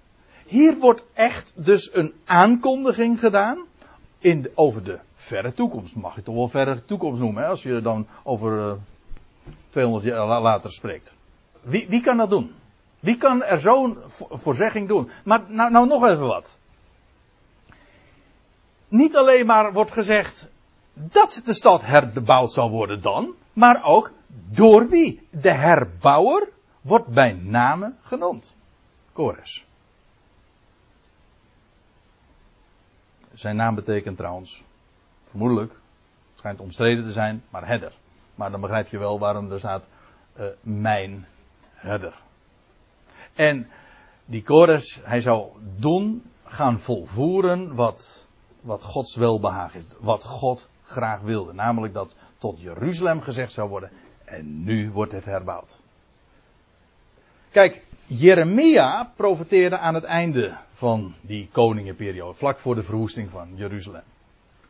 Hier wordt echt dus een aankondiging gedaan. In over de verre toekomst. Mag je toch wel verre toekomst noemen. Hè, als je dan over uh, 200 jaar later spreekt. Wie, wie kan dat doen? Wie kan er zo'n voorzegging doen? Maar nou, nou nog even wat. Niet alleen maar wordt gezegd dat de stad herbouwd zal worden dan. Maar ook door wie? De herbouwer wordt bij name genoemd. Kores. Zijn naam betekent trouwens, vermoedelijk, schijnt omstreden te zijn, maar herder. Maar dan begrijp je wel waarom er staat uh, mijn herder. En die Kores, hij zou doen, gaan volvoeren wat, wat Gods welbehagen is. Wat God graag wilde. Namelijk dat tot Jeruzalem gezegd zou worden. En nu wordt het herbouwd. Kijk, Jeremia profeteerde aan het einde van die koningenperiode. Vlak voor de verwoesting van Jeruzalem.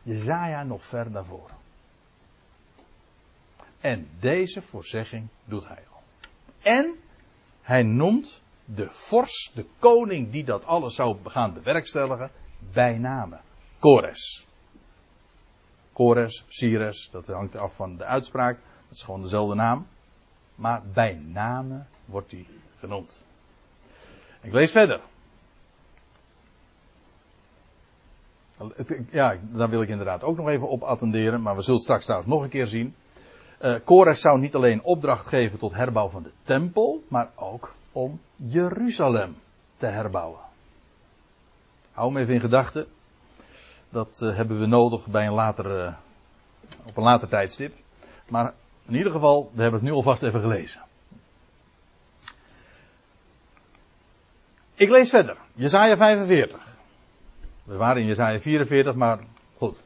Jezaja nog ver daarvoor. En deze voorzegging doet hij al. En hij noemt de vorst, de koning die dat alles zou gaan bewerkstelligen, bij name. Kores. Kores, Cyrus, dat hangt af van de uitspraak. Dat is gewoon dezelfde naam. Maar bij name wordt hij genoemd. Ik lees verder. Ja, daar wil ik inderdaad ook nog even op attenderen, maar we zullen straks trouwens nog een keer zien. Uh, Kores zou niet alleen opdracht geven tot herbouw van de tempel, maar ook om Jeruzalem te herbouwen. Hou me even in gedachten. Dat uh, hebben we nodig bij een later, op een later tijdstip. Maar in ieder geval, we hebben het nu alvast even gelezen. Ik lees verder. Jesaja 45. We waren in Jesaja 44, maar goed.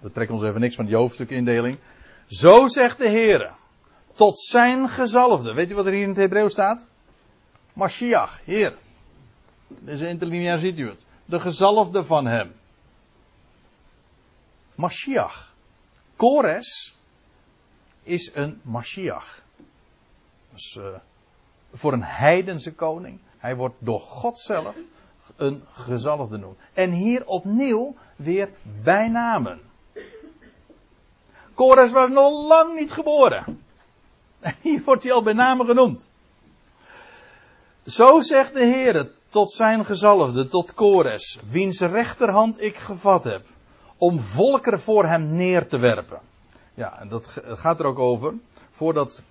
We trekken ons even niks van die hoofdstukindeling. Zo zegt de Heer. Tot zijn gezalfde. Weet je wat er hier in het Hebreeuws staat? Mashiach, Heer. Deze interlineair ziet u het. De gezalfde van hem. Mashiach. Kores is een Mashiach. Dus, voor een heidense koning. Hij wordt door God zelf een gezalfde genoemd. En hier opnieuw weer bijnamen. Kores was nog lang niet geboren. En *laughs* hier wordt hij al bij name genoemd. Zo zegt de Heer tot zijn gezalfde, tot Kores, wiens rechterhand ik gevat heb om volkeren voor hem neer te werpen. Ja, en dat gaat er ook over. Voordat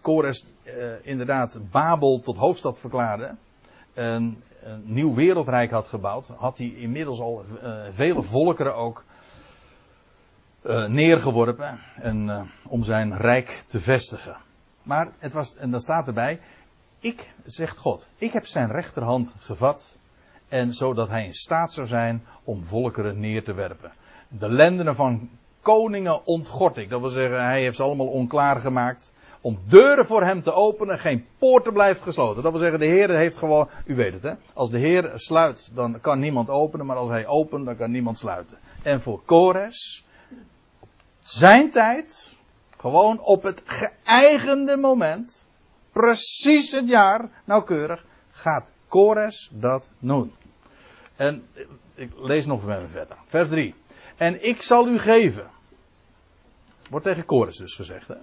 Kores eh, inderdaad Babel tot hoofdstad verklaarde. En een nieuw wereldrijk had gebouwd. Had hij inmiddels al uh, vele volkeren ook uh, neergeworpen. En, om zijn rijk te vestigen. Maar het was, en dan staat erbij. Ik, zegt God, ik heb zijn rechterhand gevat. En zodat hij in staat zou zijn om volkeren neer te werpen. De lendenen van koningen ontgort ik. Dat wil zeggen, hij heeft ze allemaal onklaar gemaakt. Om deuren voor hem te openen, geen poorten blijft gesloten. Dat wil zeggen, de Heer heeft gewoon, u weet het hè. Als de Heer sluit, dan kan niemand openen. Maar als hij opent, dan kan niemand sluiten. En voor Kores, zijn tijd, gewoon op het geëigende moment, precies het jaar, nauwkeurig, gaat Kores dat doen. En ik lees nog even verder. Vers 3. En ik zal u geven. Wordt tegen Kores dus gezegd, hè?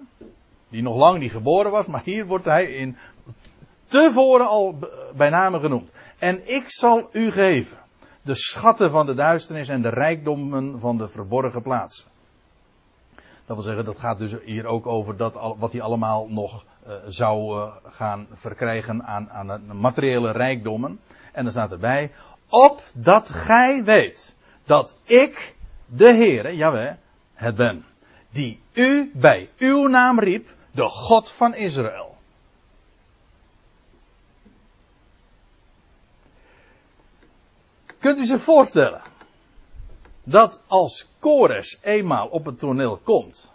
Die nog lang niet geboren was, maar hier wordt hij in tevoren al bij name genoemd. En ik zal u geven de schatten van de duisternis en de rijkdommen van de verborgen plaatsen. Dat wil zeggen, dat gaat dus hier ook over dat, wat hij allemaal nog uh, zou uh, gaan verkrijgen aan, aan materiële rijkdommen. En dan staat erbij, opdat gij weet dat ik, de Heere, jawel, het ben, die u bij uw naam riep, de God van Israël. Kunt u zich voorstellen dat als Kores eenmaal op het toneel komt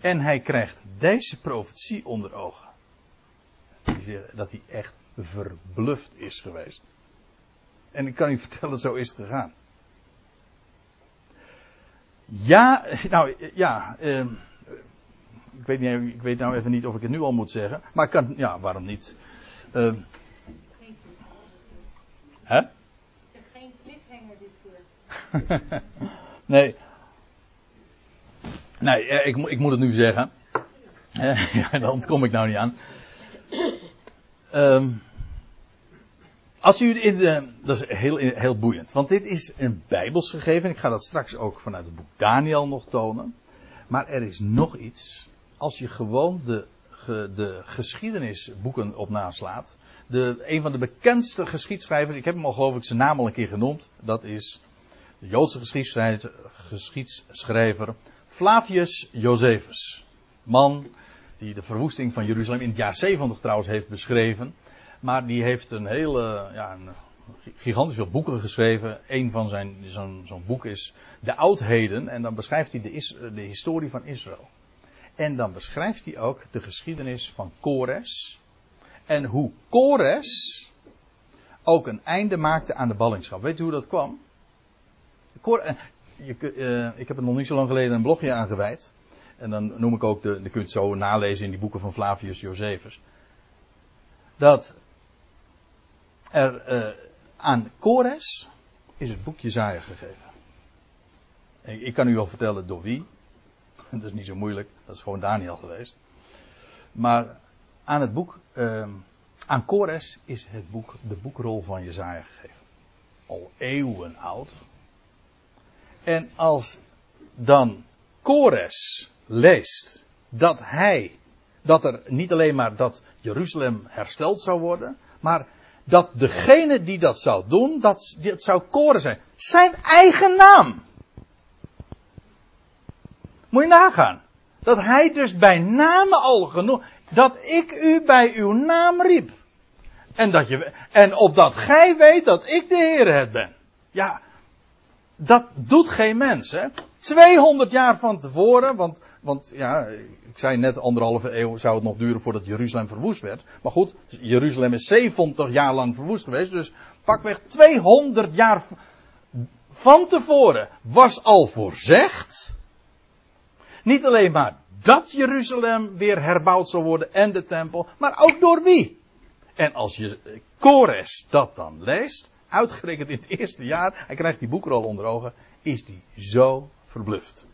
en hij krijgt deze profetie onder ogen, dat hij echt verbluft is geweest. En ik kan u *laughs* vertellen, zo is het gegaan. Ja, nou ja, eh, ik, weet niet, ik weet nou even niet of ik het nu al moet zeggen, maar kan, ja, waarom niet? Uh, hè? geen cliffhanger dit keer. nee. Nee, eh, ik, ik moet het nu zeggen. *laughs* ja, dan kom ik nou niet aan. Um, als u in de, dat is heel, heel boeiend, want dit is een bijbels gegeven. Ik ga dat straks ook vanuit het boek Daniel nog tonen. Maar er is nog iets. Als je gewoon de, de geschiedenisboeken op naslaat. De, een van de bekendste geschiedschrijvers, ik heb hem al geloof ik zijn naam al een keer genoemd. Dat is de Joodse geschiedschrijver, geschiedschrijver Flavius Josephus. Man die de verwoesting van Jeruzalem in het jaar 70 trouwens heeft beschreven. Maar die heeft een hele, ja, een gigantisch veel boeken geschreven. Een van zijn, zo'n boek is De Oudheden. En dan beschrijft hij de, de historie van Israël. En dan beschrijft hij ook de geschiedenis van Kores. En hoe Kores ook een einde maakte aan de ballingschap. Weet u hoe dat kwam? Uh, je, uh, ik heb er nog niet zo lang geleden een blogje aangeweid. En dan noem ik ook de, je het zo nalezen in die boeken van Flavius Josephus. Dat er uh, aan Kores is het boek Jezaja gegeven. Ik, kan u wel vertellen door wie. *laughs* Dat is niet zo moeilijk. Dat is gewoon Daniel geweest. Maar aan het boek, uh, aan Kores is het boek, de boekrol van Jezaja gegeven. Al eeuwen oud. En als dan Kores leest dat hij, dat er niet alleen maar dat Jeruzalem hersteld zou worden, maar dat degene die dat zou doen, dat, dat zou koren zijn. Zijn eigen naam. Moet je nagaan. Dat hij dus bij name al genoeg, dat ik u bij uw naam riep. En, dat je, en opdat gij weet dat ik de Heer het ben. Ja, dat doet geen mens, hè. 200 jaar van tevoren, want, want ja, ik zei net anderhalve eeuw zou het nog duren voordat Jeruzalem verwoest werd. Maar goed, Jeruzalem is 70 jaar lang verwoest geweest, dus pakweg 200 jaar van tevoren was al voorzegd. Niet alleen maar dat Jeruzalem weer herbouwd zou worden en de tempel, maar ook door wie? En als je Kores dat dan leest, uitgerekend in het eerste jaar, hij krijgt die boekrol onder ogen, is die zo verbluft.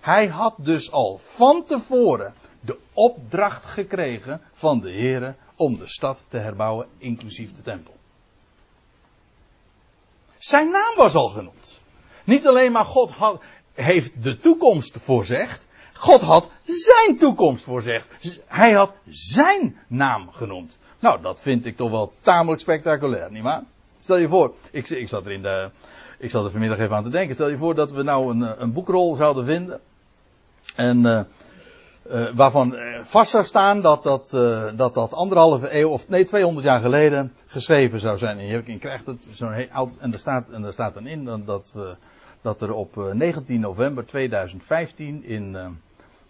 Hij had dus al van tevoren de opdracht gekregen van de Heer om de stad te herbouwen, inclusief de tempel. Zijn naam was al genoemd. Niet alleen maar God heeft de toekomst voorzegd. God had zijn toekomst voorzegd. Hij had zijn naam genoemd. Nou, dat vind ik toch wel tamelijk spectaculair, nietwaar? Stel je voor, ik, ik zat er in de, ik zat er vanmiddag even aan te denken. Stel je voor dat we nou een, een boekrol zouden vinden. En uh, uh, waarvan vast zou staan dat dat, dat dat anderhalve eeuw, of nee, 200 jaar geleden geschreven zou zijn. En je, krijgt het zo'n oud, en er staat, en er staat dan in dat, we, dat er op 19 november 2015 in,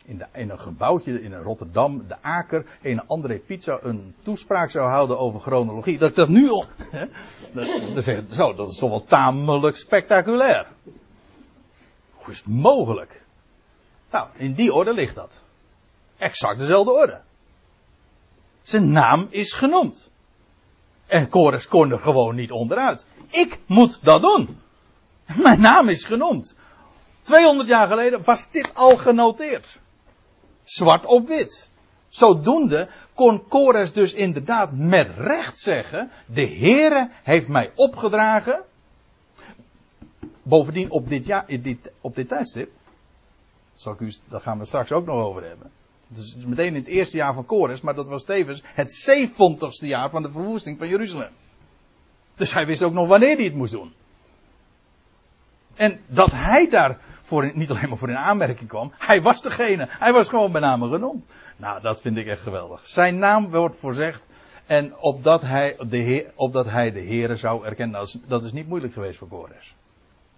in, de, een gebouwtje in Rotterdam, de Aker, een André Pizza een toespraak zou houden over chronologie. Dat ik dat nu hè, dan zeg zo, dat is toch wel tamelijk spectaculair. Hoe is het mogelijk? Nou, in die orde ligt dat. Exact dezelfde orde. Zijn naam is genoemd. En Kores kon er gewoon niet onderuit. Ik moet dat doen. Mijn naam is genoemd. 200 jaar geleden was dit al genoteerd. Zwart op wit. Zodoende kon Kores dus inderdaad met recht zeggen: De Heere heeft mij opgedragen. Bovendien op dit, dit, op dit tijdstip. Zal ik u, daar gaan we straks ook nog over hebben. Het is meteen in het eerste jaar van Kores, maar dat was tevens het 70ste jaar van de verwoesting van Jeruzalem. Dus hij wist ook nog wanneer hij het moest doen. En dat hij daar voor, niet alleen maar voor in aanmerking kwam, hij was degene. Hij was gewoon bij name genoemd. Nou, dat vind ik echt geweldig. Zijn naam wordt voorzegd en opdat hij de, heer, opdat hij de Heere zou erkennen. Dat is, dat is niet moeilijk geweest voor Kores.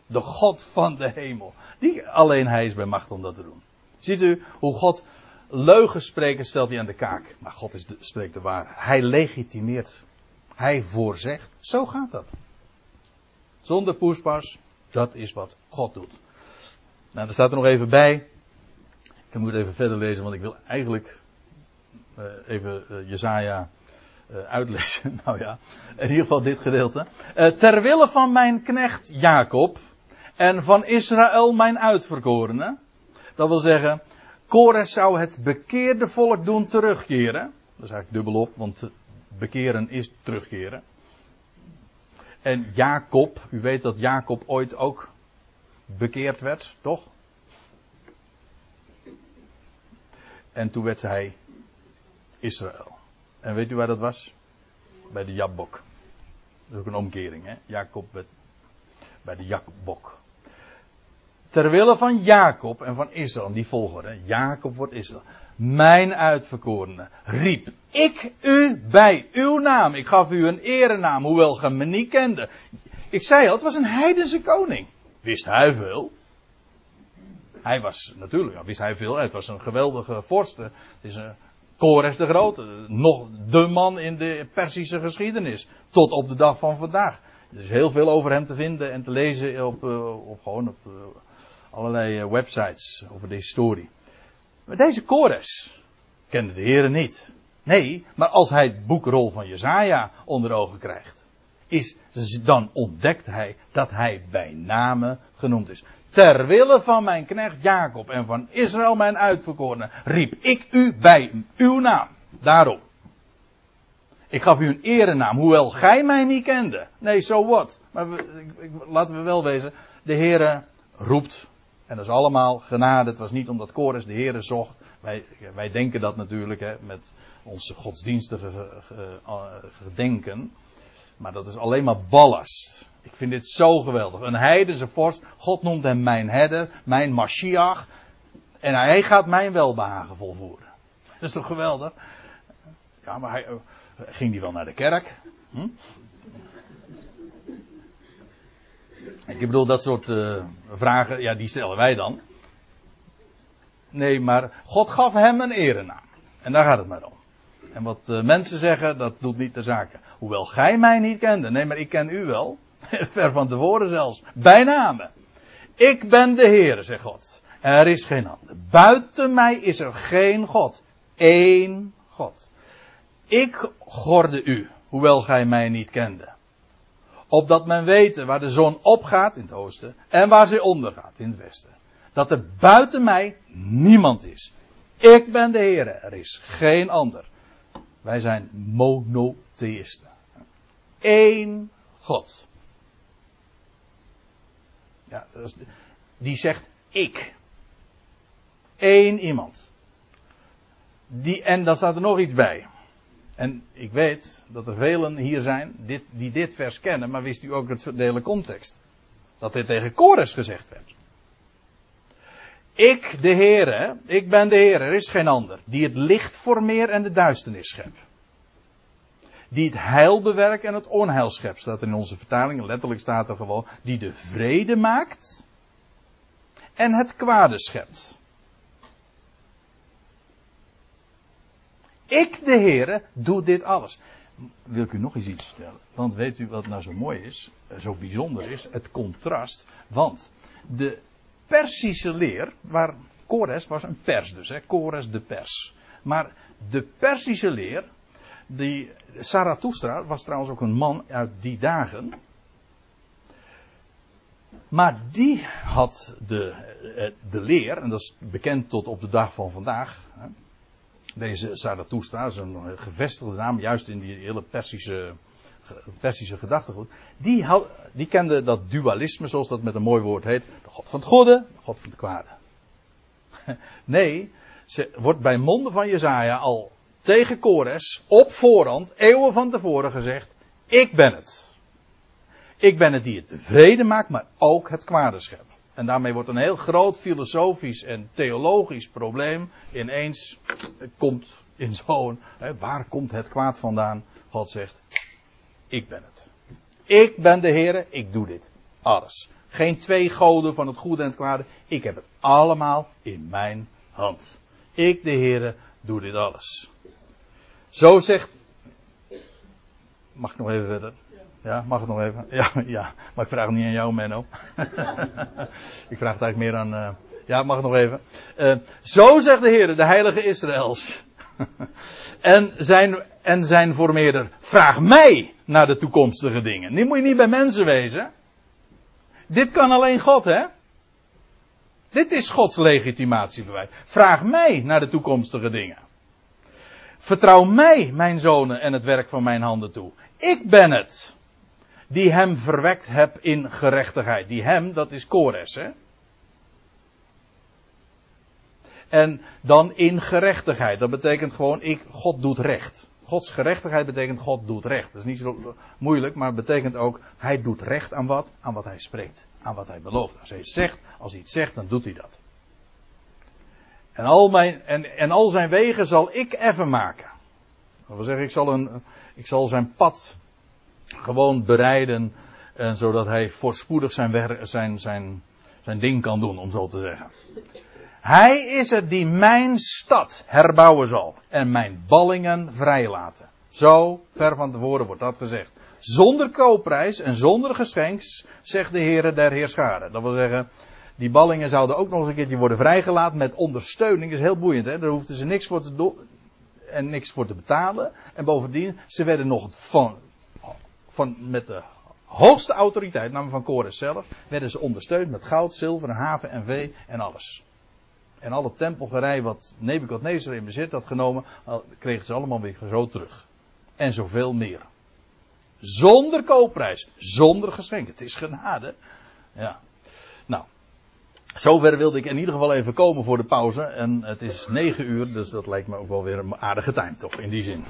De God van de hemel. Die, alleen hij is bij macht om dat te doen. Ziet u hoe God leugens spreken stelt hij aan de kaak. Maar God is de, spreekt de waarheid. Hij legitimeert. Hij voorzegt. Zo gaat dat. Zonder poespas. Dat is wat God doet. Nou, er staat er nog even bij. Ik moet even verder lezen, want ik wil eigenlijk uh, even uh, Jezaja uh, uitlezen. *laughs* nou ja, in ieder geval dit gedeelte. ter wille van mijn knecht Jacob en van Israël mijn uitverkorene. Dat wil zeggen, Kores zou het bekeerde volk doen terugkeren. Dat is eigenlijk dubbelop, want bekeren is terugkeren. En Jacob, u weet dat Jacob ooit ook bekeerd werd, toch? En toen werd hij Israël. En weet u waar dat was? Bij de Jabbok. Dat is ook een omkering, hè? Jacob werd bij de Jabbok. Terwille van Jacob en van Israël, die volgorde. Jacob wordt Israël. Mijn uitverkorene riep ik u bij uw naam. Ik gaf u een erenaam, hoewel ge me niet kende. Ik zei al, het was een heidense koning. Wist hij veel? Hij was natuurlijk, wist hij veel. Het was een geweldige vorst. Het is een Kores de Grote. Nog de man in de Persische geschiedenis. Tot op de dag van vandaag. Er is heel veel over hem te vinden en te lezen op, uh, op gewoon op uh, allerlei uh, websites over de historie. Maar deze Kores kende de heren niet. Nee, maar als hij het boekrol van Jezaja onder ogen krijgt, is, dan ontdekt hij dat hij bij name genoemd is. Ter wille van mijn knecht Jacob en van Israël mijn uitverkorene, riep ik u bij uw naam. Daarom. Ik gaf u een erenaam, hoewel gij mij niet kende. Nee, so what. Maar we, laten we wel wezen, de Heere roept. En dat is allemaal genade. Het was niet omdat Kores de Heere zocht. Wij, wij denken dat natuurlijk hè, met onze godsdienstige gedenken. Maar dat is alleen maar ballast. Ik vind dit zo geweldig. Een heidense vorst. God noemt hem mijn herder, mijn Mashiach. En hij gaat mijn welbehagen volvoeren. Dat is toch geweldig? Ja, maar hij, uh, ging hij wel naar de kerk? Hm? Ik bedoel, dat soort uh, vragen, ja, die stellen wij dan. Nee, maar God gaf hem een erenaam. En daar gaat het maar om. En wat uh, mensen zeggen, dat doet niet de zaken. Hoewel gij mij niet kende. Nee, maar ik ken u wel. *laughs* Ver van tevoren zelfs. Bij name. Ik ben de Heer, zegt God. Er is geen ander. Buiten mij is er geen God. Eén God. Ik gorde u, hoewel gij mij niet kende. Opdat men weten waar de zon opgaat in het oosten en waar zij ondergaat in het westen. Dat er buiten mij niemand is. Ik ben de Heer, er is geen ander. Wij zijn monotheïsten. Eén God. Ja, die zegt ik. Eén iemand. Die, en dan staat er nog iets bij. En ik weet dat er velen hier zijn dit, die dit vers kennen, maar wist u ook het de hele context? Dat dit tegen Kores gezegd werd. Ik, de Heere, ik ben de Heer, er is geen ander, die het licht formeert en de duisternis schept. Die het heil bewerkt en het onheil schept, staat in onze vertaling, letterlijk staat er gewoon, die de vrede maakt en het kwade schept. Ik, de Heere, doe dit alles. Wil ik u nog eens iets vertellen? Want weet u wat nou zo mooi is, zo bijzonder is? Het contrast. Want de Persische leer, waar Kores was een pers dus, hè, Kores de pers. Maar de Persische leer, die Zarathustra was trouwens ook een man uit die dagen. Maar die had de, eh, de leer, en dat is bekend tot op de dag van vandaag. Deze Zarathustra is een gevestigde naam, juist in die hele Persische, Persische gedachtegoed. Die, die kende dat dualisme, zoals dat met een mooi woord heet. De God van het goede, de God van het kwade. *laughs* Nee, ze wordt bij monden van Jezaja al tegen Kores op voorhand, eeuwen van tevoren gezegd: Ik ben het. Ik ben het die het tevreden maakt, maar ook het kwade schept. En daarmee wordt een heel groot filosofisch en theologisch probleem ineens komt in zo'n. Waar komt het kwaad vandaan? God zegt: Ik ben het. Ik ben de Heer, ik doe dit. Alles. Geen twee goden van het goede en het kwade. Ik heb het allemaal in mijn hand. Ik, de Heer, doe dit alles. Zo zegt. Mag ik nog even verder? Ja, mag het nog even? Ja, ja. Maar ik vraag het niet aan jou, Menno. *laughs* ik vraag het eigenlijk meer aan. Uh... Ja, mag het nog even? Uh, zo zegt de Heer, de Heilige Israëls. *laughs* en, zijn, en zijn formeerder. Vraag mij naar de toekomstige dingen. Nu moet je niet bij mensen wezen. Dit kan alleen God, hè? Dit is Gods legitimatiebewijs. Vraag mij naar de toekomstige dingen. Vertrouw mij, mijn zonen, en het werk van mijn handen toe. Ik ben het die hem verwekt heb in gerechtigheid. Die hem, dat is Kores, hè? En dan in gerechtigheid. Dat betekent gewoon, ik, God doet recht. Gods gerechtigheid betekent God doet recht. Dat is niet zo moeilijk, maar betekent ook, hij doet recht aan wat? Aan wat hij spreekt. Aan wat hij belooft. Als hij zegt, als hij iets zegt, dan doet hij dat. En al, mijn, en, en al zijn wegen zal ik even maken. Dat wil zeggen, ik zal, een, ik zal zijn pad gewoon bereiden. En zodat hij voorspoedig zijn, zijn, zijn, zijn ding kan doen, om zo te zeggen. Hij is het die mijn stad herbouwen zal. En mijn ballingen vrijlaten. Zo ver van tevoren wordt dat gezegd. Zonder koopprijs en zonder geschenks, zegt de Heere der Heerscharen. Dat wil zeggen, die ballingen zouden ook nog eens een keertje worden vrijgelaten met ondersteuning. Dat is heel boeiend, hè? Daar hoefden ze niks voor te doen en niks voor te betalen. En bovendien, ze werden nog van, van, met de hoogste autoriteit, namelijk van Kores zelf, werden ze ondersteund met goud, zilver, haven en vee en alles. En alle tempelgerij wat Nebukadnezar in bezit had genomen, kregen ze allemaal weer zo terug. En zoveel meer. Zonder koopprijs, zonder geschenk. Het is genade. Ja. Nou, zover wilde ik in ieder geval even komen voor de pauze. En het is negen uur, dus dat lijkt me ook wel weer een aardige tijd toch, in die zin.